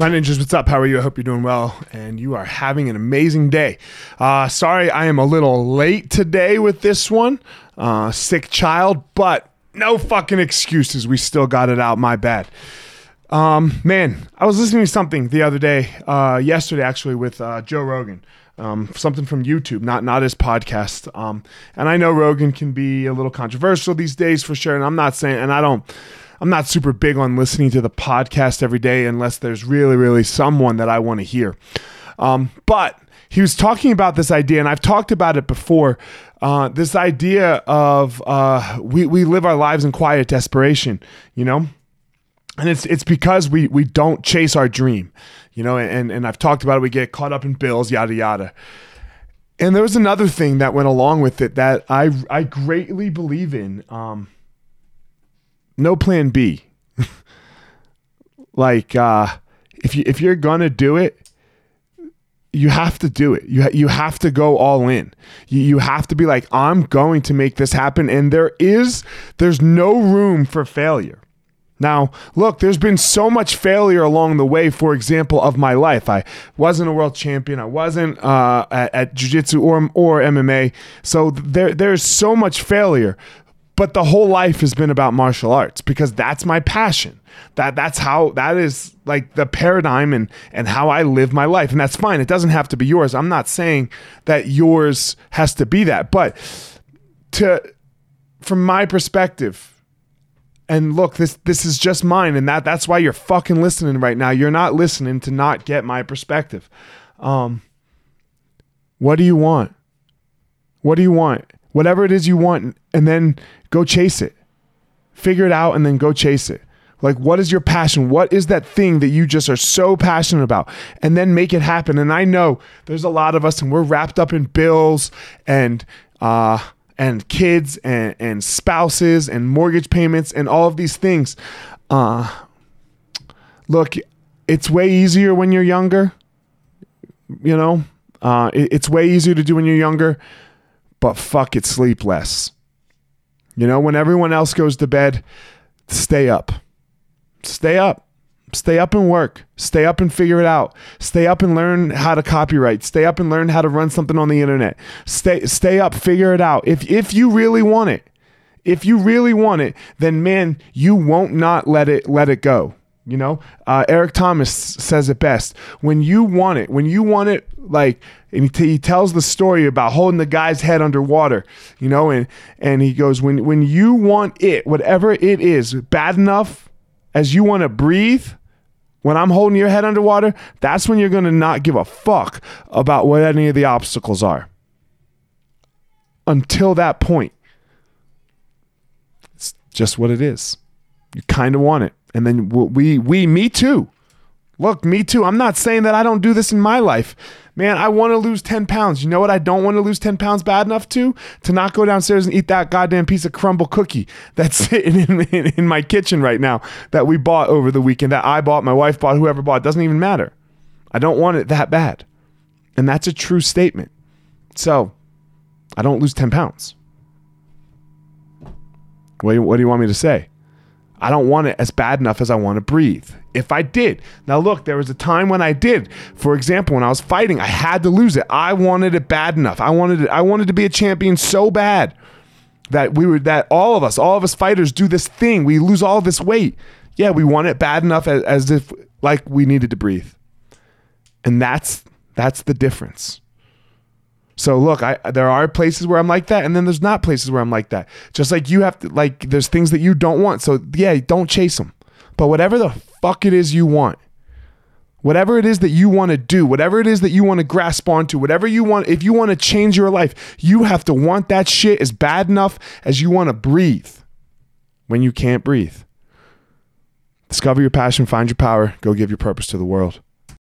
My ninjas, what's up? How are you? I hope you're doing well and you are having an amazing day. Uh, sorry, I am a little late today with this one. Uh, sick child, but no fucking excuses. We still got it out. My bad. Um, man, I was listening to something the other day, uh, yesterday actually, with uh, Joe Rogan. Um, something from YouTube, not not his podcast. Um, and I know Rogan can be a little controversial these days for sure. And I'm not saying, and I don't. I'm not super big on listening to the podcast every day unless there's really, really someone that I want to hear. Um, but he was talking about this idea, and I've talked about it before. Uh, this idea of uh, we we live our lives in quiet desperation, you know, and it's it's because we we don't chase our dream, you know, and and I've talked about it. We get caught up in bills, yada yada. And there was another thing that went along with it that I I greatly believe in. Um, no plan B. like uh, if you if you're gonna do it, you have to do it. You ha- you have to go all in. You you have to be like I'm going to make this happen, and there is there's no room for failure. Now, look, there's been so much failure along the way, for example, of my life. I wasn't a world champion. I wasn't uh, at, at jiu-jitsu or, or MMA. So there, there's so much failure but the whole life has been about martial arts because that's my passion. That that's how that is like the paradigm and and how I live my life. And that's fine. It doesn't have to be yours. I'm not saying that yours has to be that. But to from my perspective and look this this is just mine. And that that's why you're fucking listening right now. You're not listening to not get my perspective. Um what do you want? What do you want whatever it is you want and then go chase it. Figure it out and then go chase it. Like, what is your passion? What is that thing that you just are so passionate about? And then make it happen. And I know there's a lot of us, and we're wrapped up in bills and, uh, and kids and, and spouses and mortgage payments and all of these things. Uh, look, it's way easier when you're younger. You know, uh, it, it's way easier to do when you're younger, but fuck it, sleep less. You know, when everyone else goes to bed, stay up. Stay up. Stay up and work. Stay up and figure it out. Stay up and learn how to copyright. Stay up and learn how to run something on the internet. Stay stay up, figure it out. If if you really want it, if you really want it, then man, you won't not let it let it go. You know, uh, Eric Thomas says it best. When you want it, when you want it, like, and he, t- he tells the story about holding the guy's head underwater. You know, and and he goes, when when you want it, whatever it is, bad enough as you want to breathe. When I'm holding your head underwater, that's when you're gonna not give a fuck about what any of the obstacles are. Until that point, it's just what it is. You kind of want it. And then we, we, me too. Look, me too. I'm not saying that I don't do this in my life. Man, I want to lose 10 pounds. You know what? I don't want to lose 10 pounds bad enough to? To not go downstairs and eat that goddamn piece of Crumbl cookie that's sitting in, in, in my kitchen right now that we bought over the weekend, that I bought, my wife bought, whoever bought. It doesn't even matter. I don't want it that bad. And that's a true statement. So I don't lose 10 pounds. What do you, what do you want me to say? I don't want it as bad enough as I want to breathe. If I did. Now look, there was a time when I did. For example, when I was fighting, I had to lose it. I wanted it bad enough. I wanted it I wanted to be a champion so bad that we were that all of us, all of us fighters do this thing. We lose all this weight. Yeah, we want it bad enough as, as if like we needed to breathe. And that's that's the difference. So look, I there are places where I'm like that, and then there's not places where I'm like that. Just like you have to like, there's things that you don't want. So yeah, don't chase them. But whatever the fuck it is you want, whatever it is that you want to do, whatever it is that you want to grasp onto, whatever you want, if you want to change your life, you have to want that shit as bad enough as you want to breathe when you can't breathe. Discover your passion, find your power, go give your purpose to the world.